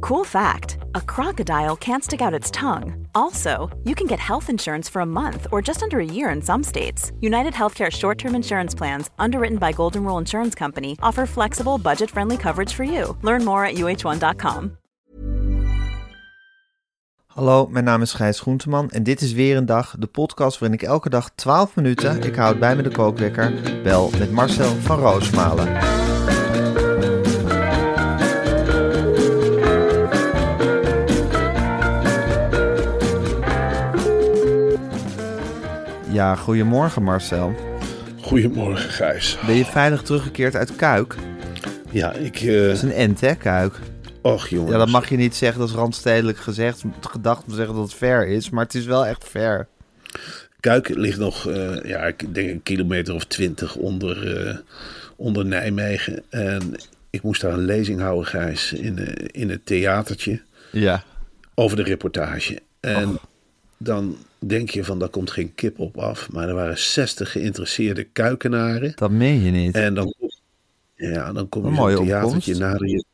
Cool fact a crocodile can't stick out its tongue. Also, you can get health insurance for a month or just under a year in some states. United Healthcare short term insurance plans, underwritten by Golden Rule Insurance Company, offer flexible, budget friendly coverage for you. Learn more at uh1.com. Hallo, mijn naam is Gijs Groenteman en dit is weer een dag, de podcast waarin ik elke dag 12 minuten, ik houd bij me de kookwekker, bel met Marcel van Roosmalen. Ja, goedemorgen Marcel. Goedemorgen, Gijs. Ben je veilig teruggekeerd uit Kuik? Ja, ik... eh Dat is een ent, hè, Kuik? Och, jongens. Ja, dat mag je niet zeggen, dat is randstedelijk gezegd, gedacht om te zeggen dat het ver is, maar het is wel echt ver. Kuik ligt nog, eh, ja, ik denk een kilometer of twintig onder, eh, onder Nijmegen. En ik moest daar een lezing houden, Gijs, in, in het theatertje Ja. over de reportage. En dan denk je van, daar komt geen kip op af. Maar er waren 60 geïnteresseerde kuikenaren. Dat meen je niet. En dan, ja, dan kom Een je theatertje opkomst. nader. Je,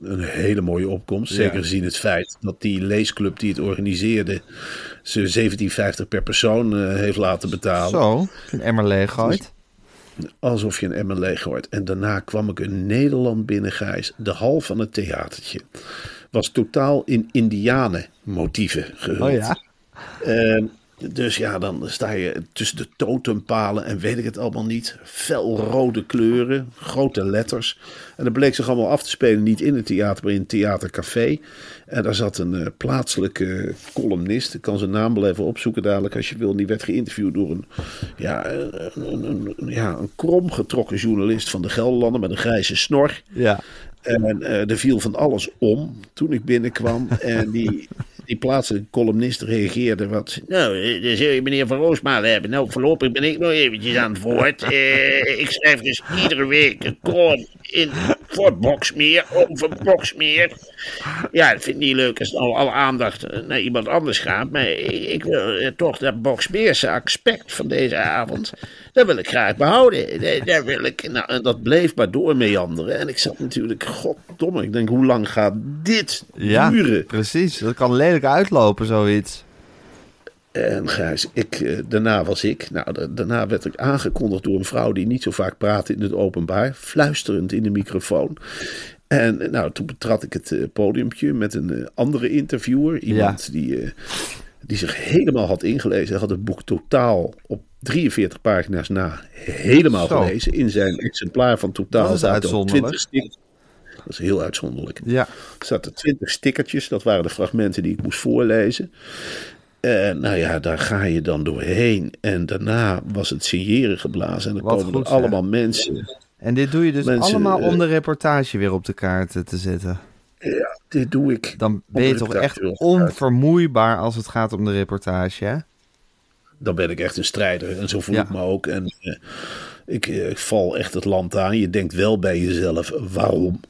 een hele mooie opkomst. Ja. Zeker gezien het feit dat die leesclub die het organiseerde... ze 17,50 per persoon eh, heeft laten betalen. Zo, een emmer leeg. Alsof je een emmer leeg. En daarna kwam ik in Nederland binnen, Gijs. De hal van het theatertje was totaal in indianenmotieven gehuld. Oh ja? Ehm, dus ja, dan sta je tussen de totempalen en weet ik het allemaal niet. Felrode kleuren, grote letters. En dat bleek zich allemaal af te spelen, niet in het theater, maar in het theatercafé. En daar zat een eh, plaatselijke columnist. Ik kan zijn naam wel even opzoeken dadelijk als je wil. Die werd geïnterviewd door een, ja, een, een, een- ja, een kromgetrokken journalist van de Gelderlander met een grijze snor. Ja. En eh, er viel van alles om toen ik binnenkwam. En die, die plaatselijke columnist reageerde wat... Nou, dan zul je meneer Van Roosmalen hebben. Nou, voorlopig ben ik nog eventjes aan het woord. Eh, ik schrijf dus iedere week een column in voor Boksmeer, over Boksmeer. Ja, dat vind ik niet leuk als al alle aandacht eh, naar iemand anders gaat. Maar ik, ik wil eh, toch dat Boksmeerse aspect van deze avond... Dat wil ik graag behouden. Daar- wil ik, nou, en dat bleef maar doormeanderen. En ik zat natuurlijk, goddomme, ik denk, hoe lang gaat dit Ja, duren? precies. Dat kan lelijk uitlopen, zoiets. En Gijs, ik, eh, daarna was ik, nou, da- daarna werd ik aangekondigd door een vrouw die niet zo vaak praat in het openbaar, fluisterend in de microfoon. En eh, nou, toen betrad ik het podiumpje met een andere interviewer, iemand die, die zich helemaal had ingelezen. Hij had het boek totaal op 43 pagina's na helemaal Zo. gelezen. In zijn exemplaar van totaal Dat is zaten ook uitzonderlijk. 20 stickers. Dat is heel uitzonderlijk. Ja. Er zaten 20 stickertjes, dat waren de fragmenten die ik moest voorlezen. En nou ja, daar ga je dan doorheen. En daarna was het signeren geblazen. En dan Wat komen goed, er allemaal mensen. En dit doe je dus Mensen, allemaal eh, om de reportage weer op de kaart eh, te zetten. Ja, dit doe ik. Dan ben je toch echt onvermoeibaar als het gaat om de reportage, hè? Dan ben ik echt een strijder. En zo voel Ja. ik me ook. En ik, eh, ik val echt het land aan. Je denkt wel bij jezelf, waarom?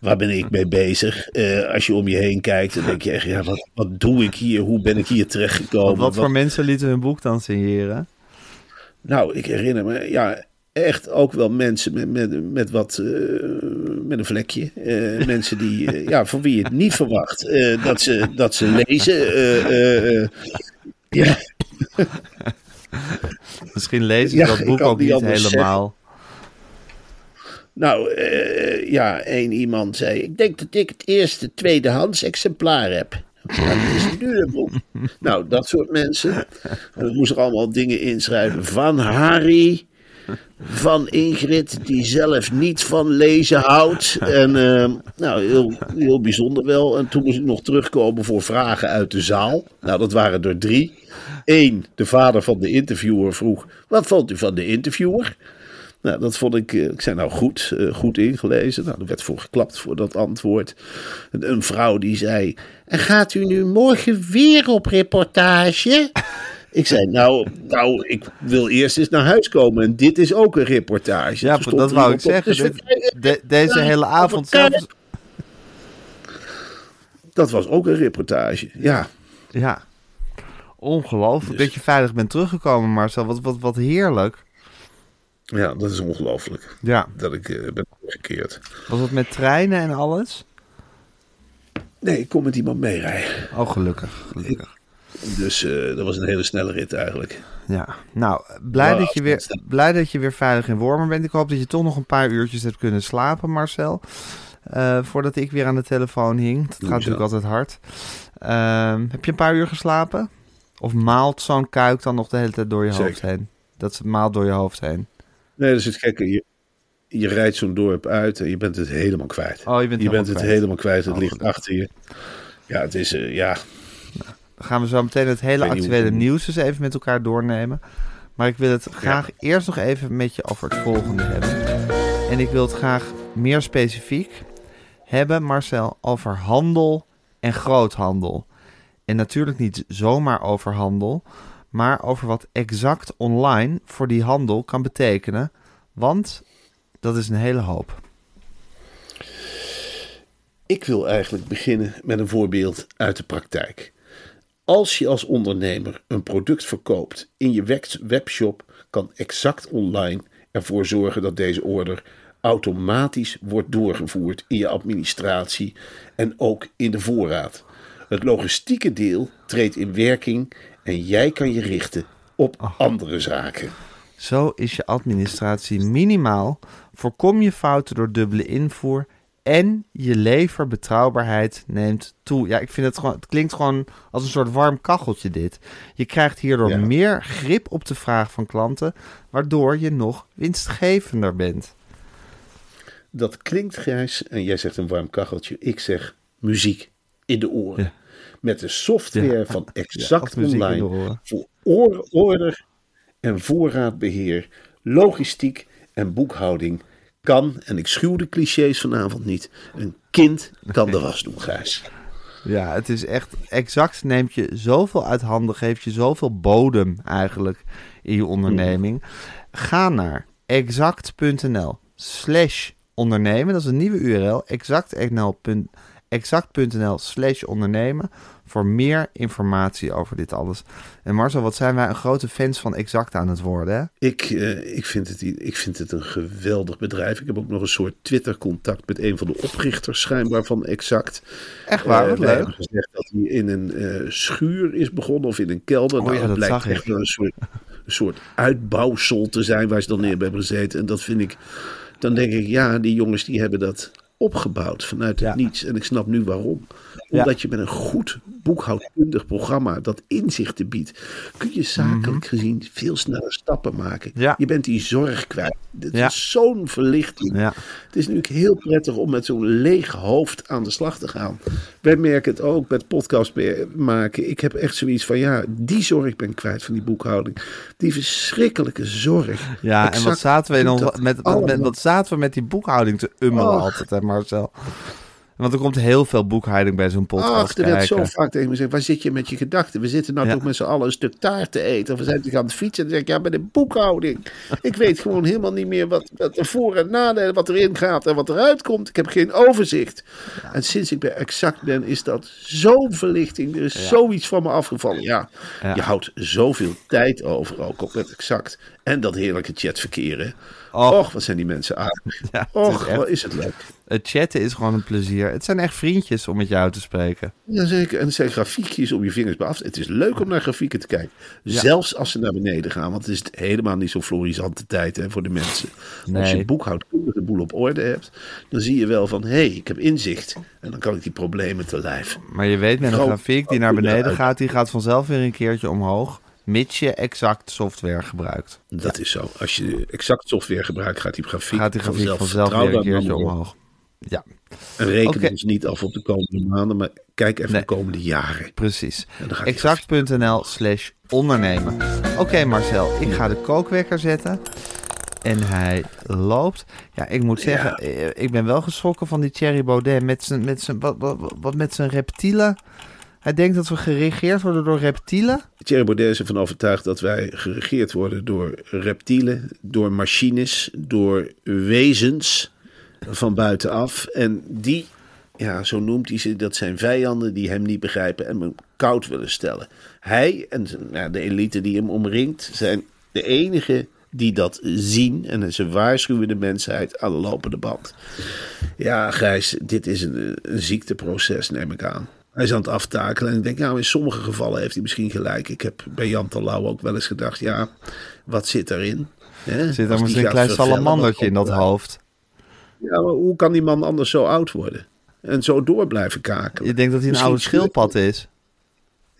Waar ben ik mee bezig? Eh, als je om je heen kijkt, dan denk je echt, ja, wat, wat doe ik hier? Hoe ben ik hier terechtgekomen? Want wat voor Wat- mensen lieten hun boek dan signeren? Nou, ik herinner me, ja, echt ook wel mensen met, met, met wat, eh, met een vlekje. Eh, mensen die, ja, van wie je het niet verwacht dat, ze, dat ze lezen. ja, Misschien ik Ja, dat boek ook niet helemaal. Nou, eh, ja, één iemand zei, ik denk dat ik het eerste tweedehands exemplaar heb. Dat is een duur boek. Nou, dat soort mensen. En ik moest er allemaal dingen inschrijven van Harry, van Ingrid, die zelf niet van lezen houdt. En eh, nou, heel, heel bijzonder wel. En toen moest ik nog terugkomen voor vragen uit de zaal. Nou, dat waren er drie. Eén, de vader van de interviewer vroeg, wat vond u van de interviewer? Nou, dat vond ik, eh, ik zei nou goed, eh, goed ingelezen. Nou, er werd voor geklapt voor dat antwoord. Een, vrouw die zei, en gaat u nu morgen weer op reportage? Ik zei, nou, nou, ik wil eerst eens naar huis komen. En dit is ook een reportage. Ja, dat wou ik zeggen. Dus Dit- we- de- deze hele avond zelfs... Dat was ook een reportage. Ja, Ja, ongelooflijk Dus- dat je veilig bent teruggekomen, Marcel. Wat, wat, wat heerlijk. Ja dat is ongelooflijk. Ja, Dat ik eh, ben teruggekeerd. was het met treinen en alles? Nee, ik kon met iemand meerijden. Oh, gelukkig, gelukkig. Dus eh, dat was een hele snelle rit eigenlijk. Ja, nou, blij, dat je weer, blij dat je weer veilig in Wormer bent. Ik hoop dat je toch nog een paar uurtjes hebt kunnen slapen, Marcel. Eh, voordat ik weer aan de telefoon hing. Dat gaat zo. natuurlijk altijd hard. Ehm, heb je een paar uur geslapen? Of maalt zo'n kuik dan nog de hele tijd door je hoofd heen? Dat ze maalt door je hoofd heen. Nee, dat is het gekke. Je, je rijdt zo'n dorp uit en je bent het helemaal kwijt. Oh, je bent, je helemaal bent het kwijt. helemaal kwijt. Het Oh, ligt gelukkig. achter je. Ja, het is, eh, ja, Dan gaan we zo meteen het hele actuele hoe- nieuws eens even met elkaar doornemen. Maar ik wil het graag eerst nog even met je over het volgende hebben. En ik wil het graag meer specifiek hebben, Marcel, over handel en groothandel. En natuurlijk niet zomaar over handel, maar over wat exact online voor die handel kan betekenen. Want dat is een hele hoop. Ik wil eigenlijk beginnen met een voorbeeld uit de praktijk. Als je als ondernemer een product verkoopt in je web- webshop, kan Exact Online ervoor zorgen dat deze order automatisch wordt doorgevoerd in je administratie en ook in de voorraad. Het logistieke deel treedt in werking en jij kan je richten op andere zaken. Zo is je administratie minimaal, voorkom je fouten door dubbele invoer en je leverbetrouwbaarheid neemt toe. Ja, ik vind het gewoon, het klinkt gewoon als een soort warm kacheltje dit. Je krijgt hierdoor Ja. meer grip op de vraag van klanten, waardoor je nog winstgevender bent. Dat klinkt grijs en jij zegt een warm kacheltje. Ik zeg muziek in de oren. Ja. Met de software Ja. van Exact Online voor oor- order en voorraadbeheer, logistiek en boekhouding kan, en ik schuw de clichés vanavond niet, een kind kan de was doen, Gijs. Ja, het is echt exact. Neemt je zoveel uit handen, geeft je zoveel bodem eigenlijk in je onderneming. Ga naar exact.nl slash ondernemen. Dat is een nieuwe URL. Exact.nl exact.nl slash ondernemen voor meer informatie over dit alles. En Marcel, wat zijn wij een grote fans van Exact aan het worden, hè? Ik, eh, ik, vind het, ik vind het een geweldig bedrijf. Ik heb ook nog een soort Twitter-contact met een van de oprichters, schijnbaar van Exact. Echt waar, Eh, wat leuk. gezegd dat hij in een eh, schuur is begonnen of in een kelder. Oh nou, ja, dat blijkt ik. echt wel een soort, een soort uitbouwsel te zijn waar ze dan neer hebben gezeten. En dat vind ik, dan denk ik, ja, die jongens die hebben dat opgebouwd vanuit het Ja. niets. En ik snap nu waarom. Omdat je met een goed boekhoudkundig programma dat inzichten biedt, kun je zakelijk gezien veel sneller stappen maken. Mhm. Ja. Je bent die zorg kwijt. Dit Ja. is zo'n verlichting. Ja. Het is natuurlijk heel prettig om met zo'n leeg hoofd aan de slag te gaan. Wij merken het ook met podcast maken. Ik heb echt zoiets van, ja, die zorg ben ik kwijt van die boekhouding. Die verschrikkelijke zorg. Ja, en wat zaten we, in ons, met, met, wat zaten we met die boekhouding te ummelen altijd, hè Marcel? Want er komt heel veel boekhouding bij zo'n podcast Ach, er werd zo vaak tegen me gezegd, waar zit je met je gedachten? We zitten nou Ja. toch met z'n allen een stuk taart te eten. Of we zijn toch aan het fietsen. En dan zeg ik, ja, bij de boekhouding. Ik weet gewoon helemaal niet meer wat, wat er voor en nadelen, wat erin gaat en wat eruit komt. Ik heb geen overzicht. En sinds ik bij Exact ben, is dat zo'n verlichting. Er is zoiets van me afgevallen. Ja, je houdt zoveel tijd over, ook op met Exact. En dat heerlijke chatverkeer, hè. Och. Och, wat zijn die mensen aardig. Ja, het Och, is echt- wat is het leuk. Het chatten is gewoon een plezier. Het zijn echt vriendjes om met jou te spreken. Jazeker, en het zijn grafiekjes om je vingers bij af te- Het is leuk om naar grafieken te kijken. Zelfs als ze naar beneden gaan, want het is helemaal niet zo'n florisante tijd hè, voor de mensen. Als je boekhoudkundig de boel op orde hebt, dan zie je wel van, hé, hey, ik heb inzicht. En dan kan ik die problemen te lijf. Maar je weet met een grafiek die naar beneden gaat, die gaat vanzelf weer een keertje omhoog. Mits je exact software gebruikt. Dat is zo. Als je exact software gebruikt, gaat die grafiek, Gaat die grafiek vanzelf, vanzelf weer een keertje omhoog. Ja, En reken Oké. ons niet af op de komende maanden, maar kijk even Nee. de komende jaren. precies. Exact.nl slash ondernemen. Oké Marcel, ik ga de kookwekker zetten. En hij loopt. Ja, ik moet zeggen, eh, ik ben wel geschrokken van die Thierry Baudet met zijn, met zijn, wat, wat, wat met zijn reptielen. Hij denkt dat we geregeerd worden door reptielen. Thierry Baudet is ervan overtuigd dat wij geregeerd worden door reptielen, door machines, door wezens van buitenaf. En die, ja, zo noemt hij ze, dat zijn vijanden die hem niet begrijpen en hem koud willen stellen. Hij en nou, de elite die hem omringt zijn de enige die dat zien. En ze waarschuwen de mensheid aan de lopende band. Ja, Gijs, dit is een, een ziekteproces, neem ik aan. Hij is aan het aftakelen. En ik denk, nou, in sommige gevallen heeft hij misschien gelijk. Ik heb bij Jan Terlouw ook wel eens gedacht, ja, wat zit erin? Zit er misschien een klein salamandertje in dat hoofd? Ja, maar hoe kan die man anders zo oud worden? En zo door blijven kakelen? Je denkt dat hij een Misschien oude schildpad is?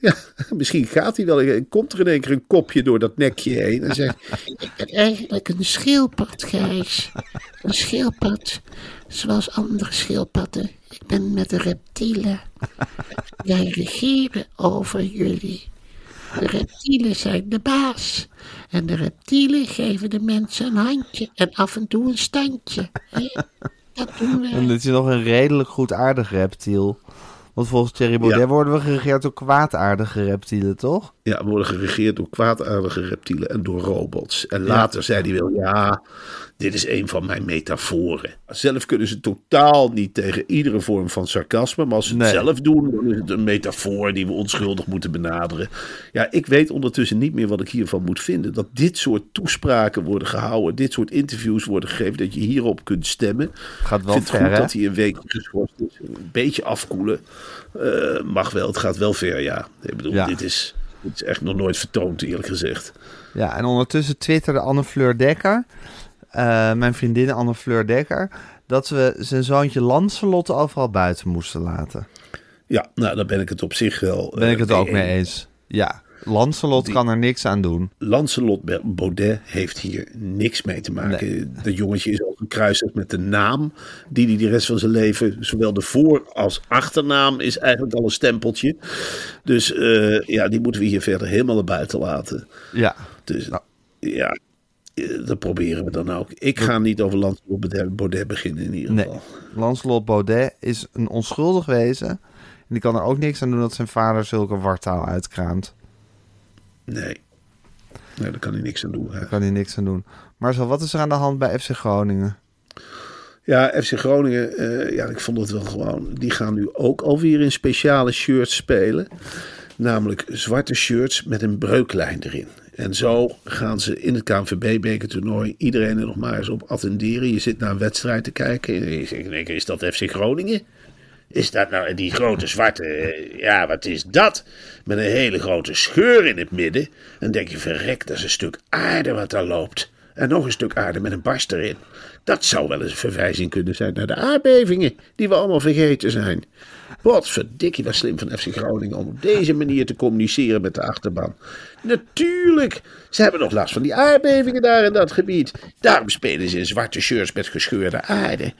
Ja, misschien gaat hij wel. Komt er in één keer een kopje door dat nekje heen en zegt... Ik ben eigenlijk een schildpad, Gijs. Een schildpad, zoals andere schildpadden. Ik ben met de reptielen. Wij regeren over jullie. De reptielen zijn de baas. En de reptielen geven de mensen een handje en af en toe een standje. hè? Dat doen En wij. dit is nog een redelijk goedaardig reptiel. Want volgens Thierry Baudet Ja. worden we geregeerd door kwaadaardige reptielen, toch? Ja, we worden geregeerd door kwaadaardige reptielen en door robots. En later zei hij wel, ja, dit is een van mijn metaforen. Zelf kunnen ze totaal niet tegen iedere vorm van sarcasme. Maar als ze het Nee. zelf doen, dan is het een metafoor die we onschuldig moeten benaderen. Ja, ik weet ondertussen niet meer wat ik hiervan moet vinden. Dat dit soort toespraken worden gehouden, dit soort interviews worden gegeven, dat je hierop kunt stemmen. Gaat Ik wel vind het ver, goed hè? dat hij een week geschorst is. Een beetje afkoelen. Eh, mag wel, het gaat wel ver, ja. Ik bedoel, Ja. dit, is, dit is echt nog nooit vertoond, eerlijk gezegd. Ja, en ondertussen twitterde Anne Fleur Dekker, eh, mijn vriendin Anne Fleur Dekker, dat we zijn zoontje Lancelot overal buiten moesten laten. Ja, nou, daar ben ik het op zich wel. Ben ik eh, het ook mee eens. Ja, Lancelot kan er niks aan doen. Lancelot Baudet heeft hier niks mee te maken. Dat jongetje is al gekruisigd met de naam die hij de rest van zijn leven, zowel de voor- als achternaam, is eigenlijk al een stempeltje. Dus eh, ja, die moeten we hier verder helemaal naar buiten laten. Ja, Dus Nou. ja, eh, dat proberen we dan ook. Ik ga niet over Lancelot Baudet- beginnen in ieder nee. geval. Lancelot Baudet is een onschuldig wezen. En die kan er ook niks aan doen dat zijn vader zulke wartaal uitkraamt. Nee. Nee, daar kan hij niks aan doen. Daar kan hij niks aan doen. Maar zo, wat is er aan de hand bij FC Groningen? Ja, FC Groningen, eh, ja, ik vond het wel gewoon. Die gaan nu ook alweer in speciale shirts spelen. Namelijk zwarte shirts met een breuklijn erin. En zo gaan ze in het KNVB-bekertoernooi iedereen er nog maar eens op attenderen. Je zit naar een wedstrijd te kijken en je is dat FC Groningen? Is dat nou die grote zwarte, eh, ja wat is dat? Met een hele grote scheur in het midden. En dan denk je, verrek, dat is een stuk aarde wat daar loopt. En nog een stuk aarde met een barst erin. Dat zou wel eens een verwijzing kunnen zijn naar de aardbevingen die we allemaal vergeten zijn. Wat verdikkie, wat slim van FC Groningen om op deze manier te communiceren met de achterban. Natuurlijk, ze hebben nog last van die aardbevingen daar in dat gebied. Daarom spelen ze in zwarte shirts met gescheurde aarde.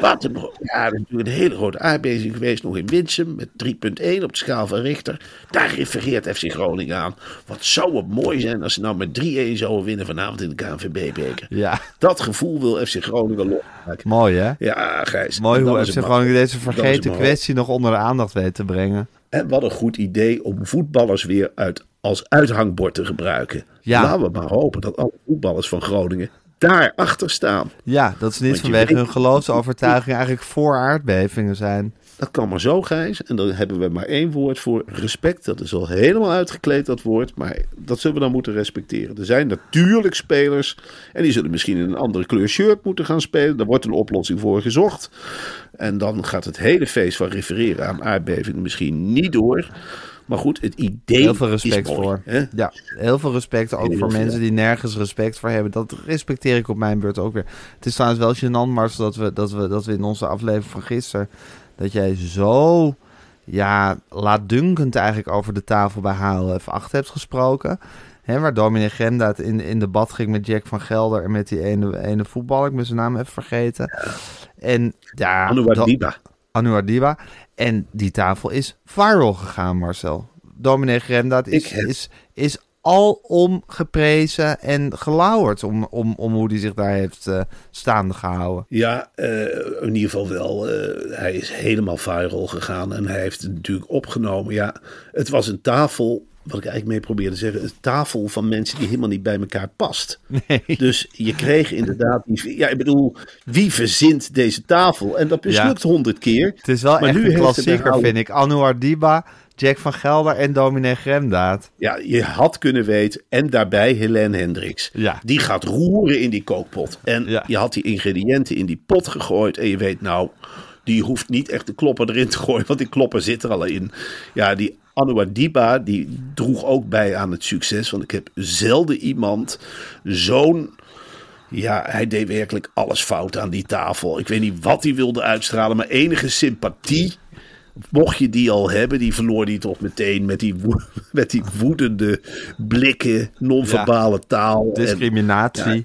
Wat een, ja, er is natuurlijk een hele grote aardbeving geweest, nog in Winsum, met 3.1 op de schaal van Richter. Daar refereert FC Groningen aan. Wat zou het mooi zijn als ze nou met 3-1 zouden winnen vanavond in de KNVB-beker. Ja, Dat gevoel wil FC Groningen losmaken. mooi hè? Ja, Gijs. Mooi hoe is FC Groningen maar- deze is vergeten kwestie nog onder de aandacht weet te brengen. En wat een goed idee om voetballers weer uit, als uithangbord te gebruiken. Ja. Laten we maar hopen dat alle voetballers van Groningen daarachter staan. Ja, dat ze niet vanwege weet- hun geloofsovertuiging eigenlijk voor aardbevingen zijn. Dat kan maar zo, Gijs. En dan hebben we maar één woord voor respect. Dat is al helemaal uitgekleed, dat woord. Maar dat zullen we dan moeten respecteren. Er zijn natuurlijk spelers. En die zullen misschien in een andere kleur shirt moeten gaan spelen. Daar wordt een oplossing voor gezocht. En dan gaat het hele feest van refereren aan aardbevingen misschien niet door. Maar goed, het idee Heel veel respect mooi, voor. hè? Ja, heel veel respect ook Heel voor veel. mensen die nergens respect voor hebben. Dat respecteer ik op mijn beurt ook weer. Het is trouwens wel gênant, Mars, dat we, dat we, dat we in onze aflevering van gisteren... dat jij zo ja, laatdunkend eigenlijk over de tafel bij HLF 8 hebt gesproken. Hè, waar Dominee Grenda het in, in debat ging met Jack van Gelder... en met die ene, ene voetballer, ik ben zijn naam even vergeten. En ja... Anouar Diba. Anouar Diba. En die tafel is viral gegaan, Marcel. Dominee Grenda Ik is, heb- is, is alom geprezen en gelauwerd om, om, om hoe hij zich daar heeft eh, staande gehouden. Ja, eh, in ieder geval wel. eh, hij is helemaal viral gegaan en hij heeft het natuurlijk opgenomen. Ja, het was een tafel, wat ik eigenlijk mee probeerde te zeggen, een tafel van mensen die helemaal niet bij elkaar past. Nee. Dus je kreeg inderdaad die. Ja, ik bedoel, wie verzint deze tafel? En dat mislukt honderd keer. Het is wel Maar echt nu een klassieker, vind ik. Anouar Diba, Jack van Gelder en Dominee Gremdaad. Ja, je had kunnen weten. En daarbij Helene Hendricks. Ja. Die gaat roeren in die kookpot. En Ja. je had die ingrediënten in die pot gegooid. En je weet nou, die hoeft niet echt de klopper erin te gooien. Want die klopper zit er al in. Ja, die Anouar Diba, die droeg ook bij aan het succes. Want ik heb zelden iemand zo'n... Ja, hij deed werkelijk alles fout aan die tafel. Ik weet niet wat hij wilde uitstralen, maar enige sympathie mocht je die al hebben, die verloor hij toch meteen met die, met die woedende blikken, non-verbale taal. en Discriminatie. Ja.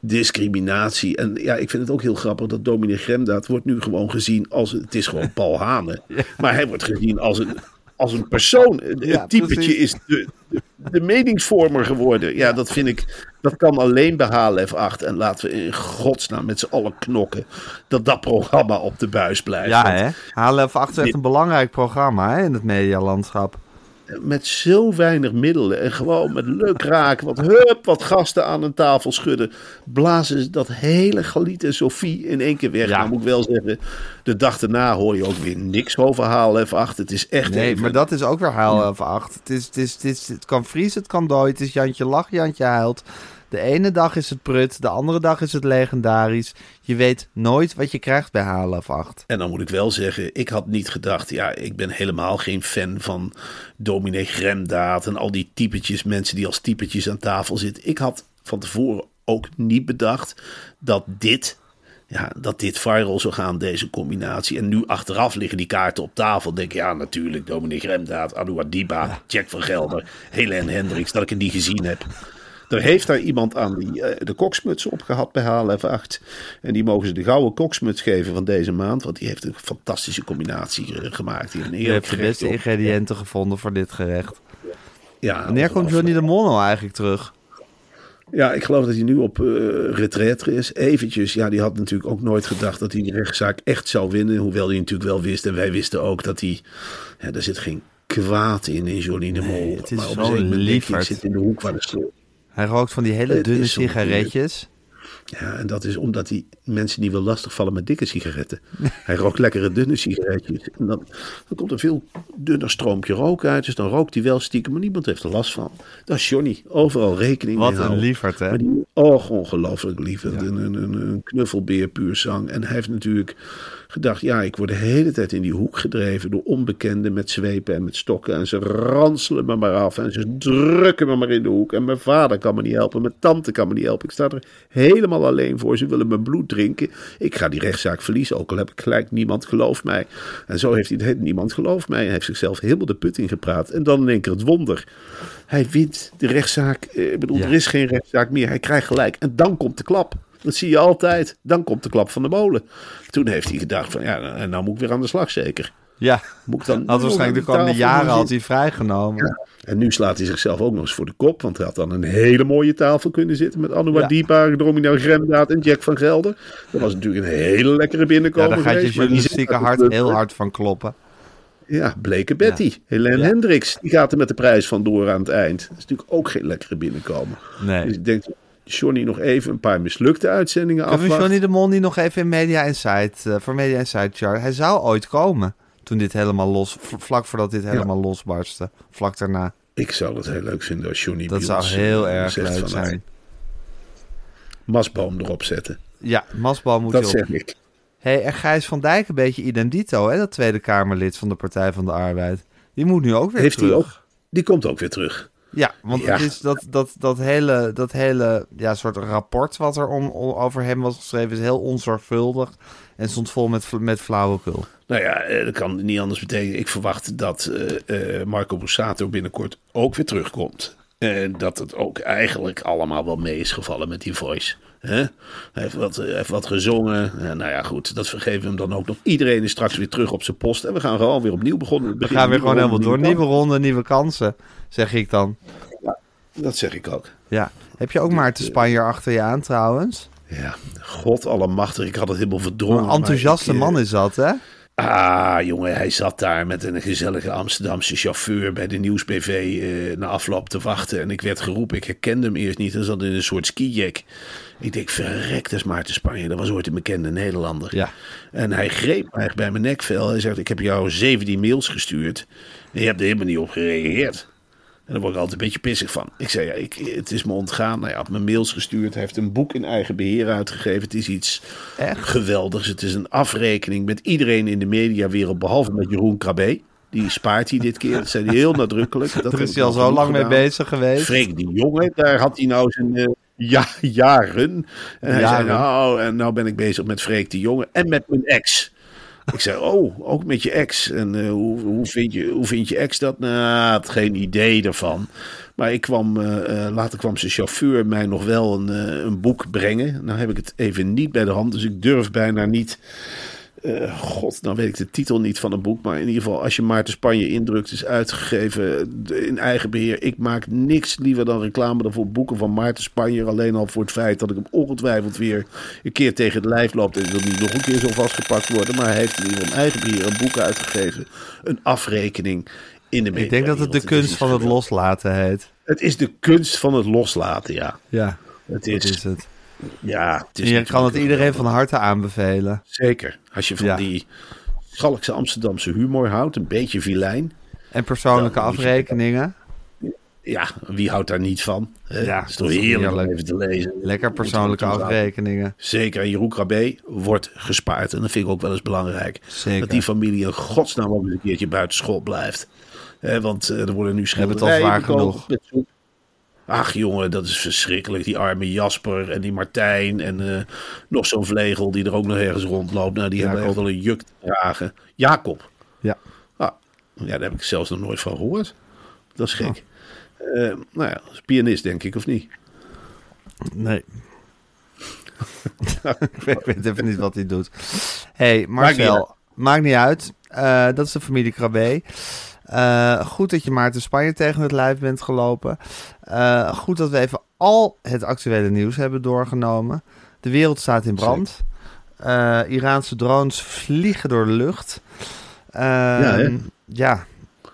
discriminatie. En ja, ik vind het ook heel grappig dat Dominic Gremdaad wordt nu gewoon gezien als... Het is gewoon Paul Hane. Maar hij wordt gezien als een, als een persoon. Het Ja, typetje precies. is de, de, de meningsvormer geworden. Ja, dat vind ik... Dat kan alleen bij HLF 8. En laten we in godsnaam met z'n allen knokken... dat dat programma op de buis blijft. Ja, hè? HLF 8 is echt een belangrijk programma hè, in het medialandschap. Met zo weinig middelen en gewoon met leuk raken, wat hup, wat gasten aan een tafel schudden, blazen ze dat hele Galiet en Sophie in één keer weg. Ja. Nou moet ik wel zeggen, de dag daarna hoor je ook weer niks over HLF 8. Het is echt Nee, even- maar dat is ook weer HLF 8. Het, is, het, is, het, is, het kan vriezen, het kan dooien. Het is Jantje lacht, Jantje huilt. De ene dag is het prut, de andere dag is het legendarisch. Je weet nooit wat je krijgt bij HLF 8. En dan moet ik wel zeggen, ik had niet gedacht, ja, ik ben helemaal geen fan van dominee Gremdaad en al die typetjes, mensen die als typetjes aan tafel zitten. Ik had van tevoren ook niet bedacht dat dit, ja, dat dit viral zou gaan, deze combinatie. En nu achteraf liggen die kaarten op tafel, denk ik, ja, natuurlijk, dominee Gremdaad, Anouar Diba, Jack van Gelder, Helene Hendricks, dat ik het niet gezien heb. Er heeft daar iemand aan die, eh, de koksmuts opgehad bij HLF 8. En die mogen ze de gouden koksmuts geven van deze maand. Want die heeft een fantastische combinatie gemaakt. Een Je hebt de beste op. ingrediënten gevonden voor dit gerecht. Ja, Wanneer komt Johnny de Mol nou eigenlijk terug? Ja, ik geloof dat hij nu op eh retraite is. Eventjes, ja, die had natuurlijk ook nooit gedacht dat hij die rechtszaak echt zou winnen. Hoewel hij natuurlijk wel wist. En wij wisten ook dat hij... Ja, er zit geen kwaad in, in Johnny de Mol. het is maar op zo een zit in de hoek waar de. Hij rookt van die hele dunne sigaretjes. Ja, en dat is omdat hij mensen niet wil lastigvallen met dikke sigaretten. Hij rookt lekkere dunne sigaretjes. En dan, dan komt er veel dunner stroompje rook uit. Dus dan rookt hij wel stiekem, maar niemand heeft er last van. Dat is Johnny. Overal rekening Wat mee een houden. lieverd, hè? Maar die, oh, ongelooflijk lief. Een, een, een, een knuffelbeer puur zang. En hij heeft natuurlijk gedacht, ja, ik word de hele tijd in die hoek gedreven door onbekenden met zwepen en met stokken. En ze ranselen me maar af en ze drukken me maar in de hoek. En mijn vader kan me niet helpen, mijn tante kan me niet helpen. Ik sta er helemaal alleen voor. Ze willen mijn bloed drinken. Ik ga die rechtszaak verliezen, ook al heb ik gelijk, niemand gelooft mij. En zo heeft hij niemand gelooft mij. Hij heeft zichzelf helemaal de put ingepraat. En dan in één keer het wonder. Hij wint de rechtszaak. Eh, Ik bedoel, Ja. er is geen rechtszaak meer. Hij krijgt gelijk. En dan komt de klap. Dat zie je altijd. Dan komt de klap van de molen. Toen heeft hij gedacht van, ja, en nou moet ik weer aan de slag zeker. Ja, Moet ik dan had waarschijnlijk de komende jaren had hij vrijgenomen. En nu slaat hij zichzelf ook nog eens voor de kop. Want hij had dan een hele mooie tafel kunnen zitten met Anouar Ja. Diepa, Domino Gremdaad en Jack van Gelder. Dat was natuurlijk een hele lekkere Ja, binnenkomen daar gaat je journalistieke hart heel hard van kloppen. Ja, Bleke Betty. Helene Ja. Hendricks, die gaat er met de prijs vandoor aan het eind. Dat is natuurlijk ook geen lekkere binnenkomen. Nee. Dus ik denk, Johnny nog even een paar mislukte uitzendingen Kunnen we afwachten. Johnny de Mol niet nog even in Media Insight, eh, voor Media Insight Chart? Hij zou ooit komen toen dit helemaal los, vlak voordat dit helemaal losbarstte. Vlak daarna. Ik zou het heel leuk vinden als Johnny Dat zou heel eh, erg leuk van, zijn. Masboom erop zetten. Ja, Masbal moet Dat je op. zeg ik. hey, en Gijs van Dijk een beetje idem dito, hè? Dat Tweede Kamerlid van de Partij van de Arbeid. Die moet nu ook weer Heeft terug. hij ook? Die komt ook weer terug. Ja, want Ja. het is dat, dat, dat hele, dat hele ja, soort rapport wat er om, om- over hem was geschreven... is heel onzorgvuldig en stond vol met, met flauwekul. Nou ja, eh, dat kan niet anders betekenen. Ik verwacht dat eh, eh, Marco Borsato binnenkort ook weer terugkomt. En dat het ook eigenlijk allemaal wel mee is gevallen met die voice. Hè? Hij, heeft wat, hij heeft wat gezongen. Ja, nou ja, goed, dat vergeven we hem dan ook nog. Iedereen is straks weer terug op zijn post. En we gaan gewoon weer opnieuw begonnen. We gaan weer gewoon helemaal door. Nieuwe ronde, nieuwe kansen, zeg ik dan. Dat zeg ik ook. Ja. Heb je ook Maarten Spanjer achter je aan trouwens? Ja, god allemachtig. Ik had het helemaal verdrongen. Een enthousiaste maar ik, eh, man is dat, hè? Ah, jongen, hij zat daar met een gezellige Amsterdamse chauffeur bij de nieuwsbv eh, na afloop te wachten. En ik werd geroepen, ik herkende hem eerst niet. Hij zat in een soort skijack. Ik denk, verrekt, dat is Maarten Spanje. Dat was ooit een bekende Nederlander. Ja. En hij greep mij bij mijn nekvel. Hij zegt, ik heb jou 17 mails gestuurd. En je hebt er helemaal niet op gereageerd. En daar word ik altijd een beetje pissig van. Ik zei, ja, ik, het is me ontgaan. Nou, hij had me mails gestuurd. Hij heeft een boek in eigen beheer uitgegeven. Het is iets Echt? geweldigs. Het is een afrekening met iedereen in de mediawereld, behalve met Jeroen Krabbe. Die spaart hij dit keer. Dat zei hij heel nadrukkelijk. Dat Daar is hij al zo lang mee bezig geweest. Freek die jongen, daar had hij nou zijn eh, ja, jaren. En hij Jaren. zei, nou, en nou ben ik bezig met Freek die jongen en met mijn ex. Ik zei, oh, ook met je ex. En eh, hoe, hoe, vind je, hoe vind je ex dat? Nou, had geen idee ervan. Maar ik kwam, eh, eh, later kwam zijn chauffeur mij nog wel een, een boek brengen. Nou heb ik het even niet bij de hand, dus ik durf bijna niet... eh, God, nou weet ik de titel niet van een boek. Maar in ieder geval, als je Maarten Spanje indrukt, is uitgegeven in eigen beheer. Ik maak niks liever dan reclame dan voor boeken van Maarten Spanje. Alleen al voor het feit dat ik hem ongetwijfeld weer een keer tegen het lijf loop. En wil niet nog een keer zo vastgepakt worden. Maar hij heeft in ieder geval in eigen beheer een boek uitgegeven. Een afrekening in de media. Ik denk dat het de kunst van het loslaten heet. Het is de kunst van het loslaten, ja. Ja, Het dat is het. Ja, het is En je kan het iedereen van harte aanbevelen. Zeker. Als je van Ja. die schalkse Amsterdamse humor houdt, een beetje vilijn. En persoonlijke Dan afrekeningen. Ja, wie houdt daar niet van? hè? Ja, het is toch dat heerlijk om even te lezen. Lekker persoonlijke er afrekeningen. Zeker, en Jeroen Krabbe wordt gespaard. En dat vind ik ook wel eens belangrijk. Zeker. Dat die familie in godsnaam ook eens een keertje buiten school blijft. Hè, want eh, er worden nu hebben het al schilderijen zwaar genoeg. met. Ach jongen, dat is verschrikkelijk. Die arme Jasper en die Martijn en eh, nog zo'n vlegel die er ook nog ergens rondloopt. Nou, die hebben echt wel een juk te dragen. Jacob. Ja. Ah, ja, daar heb ik zelfs nog nooit van gehoord. Dat is gek. Eh, nou ja, is pianist denk ik, of niet? Nee. ik, weet, ik weet even niet wat hij doet. hey, Marcel, maakt niet uit. Eh, dat is de familie Krabbe. Eh, goed dat je Maarten Spanje tegen het lijf bent gelopen. Eh, goed dat we even al het actuele nieuws hebben doorgenomen. De wereld staat in brand. Eh, Iraanse drones vliegen door de lucht. ja, hè? ja.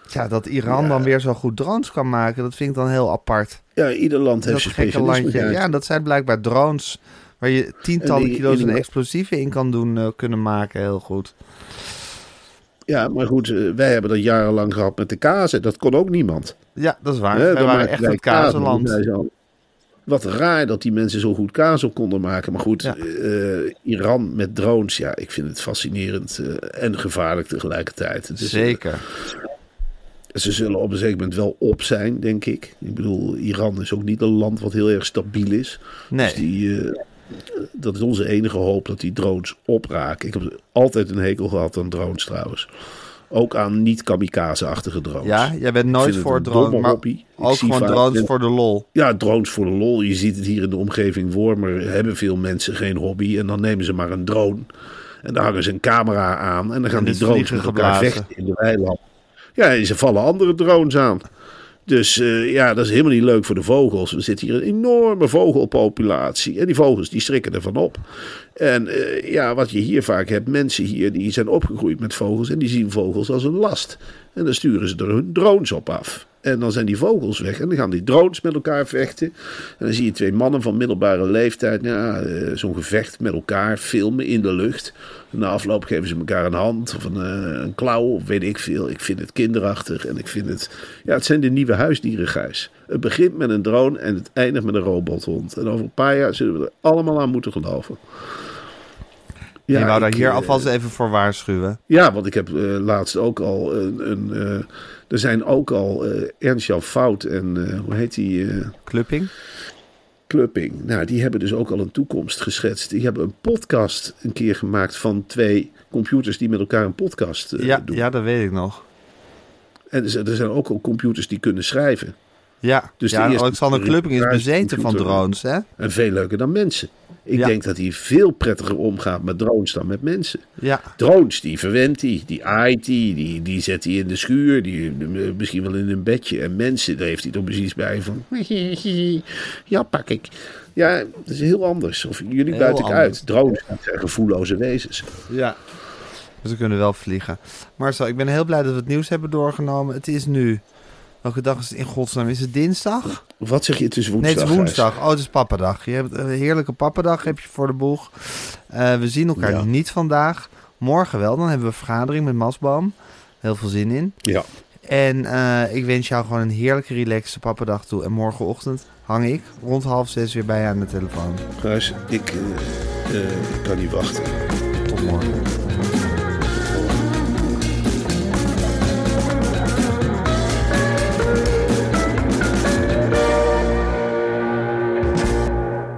Ja, dat Iran Ja. dan weer zo goed drones kan maken, dat vind ik dan heel apart. Ja, ieder land heeft Dat zijn gekke landje. Ja, dat zijn blijkbaar drones waar je tientallen die- kilo's aan explosieven in kan doen, kunnen maken. Heel goed. Ja, maar goed, eh, wij hebben dat jarenlang gehad met de kazen. Dat kon ook niemand. Ja, dat is waar. Hè, Wij waren echt het kazenland. Wat raar dat die mensen zo goed kaas op konden maken. Maar goed, Ja. eh, Iran met drones, ja, ik vind het fascinerend eh, en gevaarlijk tegelijkertijd. Zeker. ze zullen op een zeker moment wel op zijn, denk ik. Ik bedoel, Iran is ook niet een land wat heel erg stabiel is. Nee. Dus die, dat is onze enige hoop dat die drones opraken. Ik heb altijd een hekel gehad aan drones trouwens. Ook aan niet-kamikaze-achtige drones. Ja, jij bent nooit voor drones, maar hobby. Ook gewoon drones voor de lol. Ja, drones voor de lol. Je ziet het hier in de omgeving Wormer. Hebben veel mensen geen hobby. En dan nemen ze maar een drone. En dan hangen ze een camera aan. En dan gaan En die drones met elkaar vechten in de weiland. Ja, en ze vallen andere drones aan. Dus eh, ja, dat is helemaal niet leuk voor de vogels. We zitten hier een enorme vogelpopulatie. En die vogels die schrikken ervan op. En eh, ja, wat je hier vaak hebt, mensen hier die zijn opgegroeid met vogels. En die zien vogels als een last. En dan sturen ze er hun drones op af. En dan zijn die vogels weg. En dan gaan die drones met elkaar vechten. En dan zie je twee mannen van middelbare leeftijd. Ja, eh, zo'n gevecht met elkaar filmen in de lucht. Na afloop geven ze elkaar een hand of een, eh, een klauw of weet ik veel. Ik vind het kinderachtig. En ik vind het... Ja, het zijn de nieuwe huisdieren, Gijs. Het begint met een drone en het eindigt met een robothond. En over een paar jaar zullen we er allemaal aan moeten geloven. je wou daar hier eh, alvast even voor waarschuwen. ja, want ik heb laatst ook al een. een er zijn ook al eh Ernst-Jan Fout en eh, hoe heet die? eh Clupping? Clupping. Nou, die hebben dus ook al een toekomst geschetst. Die hebben een podcast een keer gemaakt van twee computers die met elkaar een podcast Ja, doen. ja, dat weet ik nog. En er zijn ook al computers die kunnen schrijven. Ja, Dus ja Alexander Klupping is bezeten van drones, hè? En veel leuker dan mensen. Ik Ja. denk dat hij veel prettiger omgaat met drones dan met mensen. Ja, Drones, die verwendt hij, die aait hij, die, die zet hij in de schuur, die, misschien wel in een bedje. En mensen, daar heeft hij toch precies bij van, ja pak ik. Ja, dat is heel anders. Of jullie buiten ik uit. Drones zijn gevoelloze wezens. ja. We kunnen wel vliegen. Marcel, ik ben heel blij dat we het nieuws hebben doorgenomen. Het is nu... Welke dag is het in godsnaam? Is het dinsdag? Wat zeg je, het is woensdag. Nee, het is Gijs. woensdag. Oh, het is pappadag. Je hebt een heerlijke pappadag heb je voor de boeg. Eh, we zien elkaar Ja. niet vandaag. Morgen wel. Dan hebben we een vergadering met Masboom. Heel veel zin in. Ja, En eh, ik wens jou gewoon een heerlijke, relaxte pappadag toe. En morgenochtend hang ik rond half zes weer bij je aan de telefoon. Gijs, ik, eh, ik kan niet wachten. Tot morgen.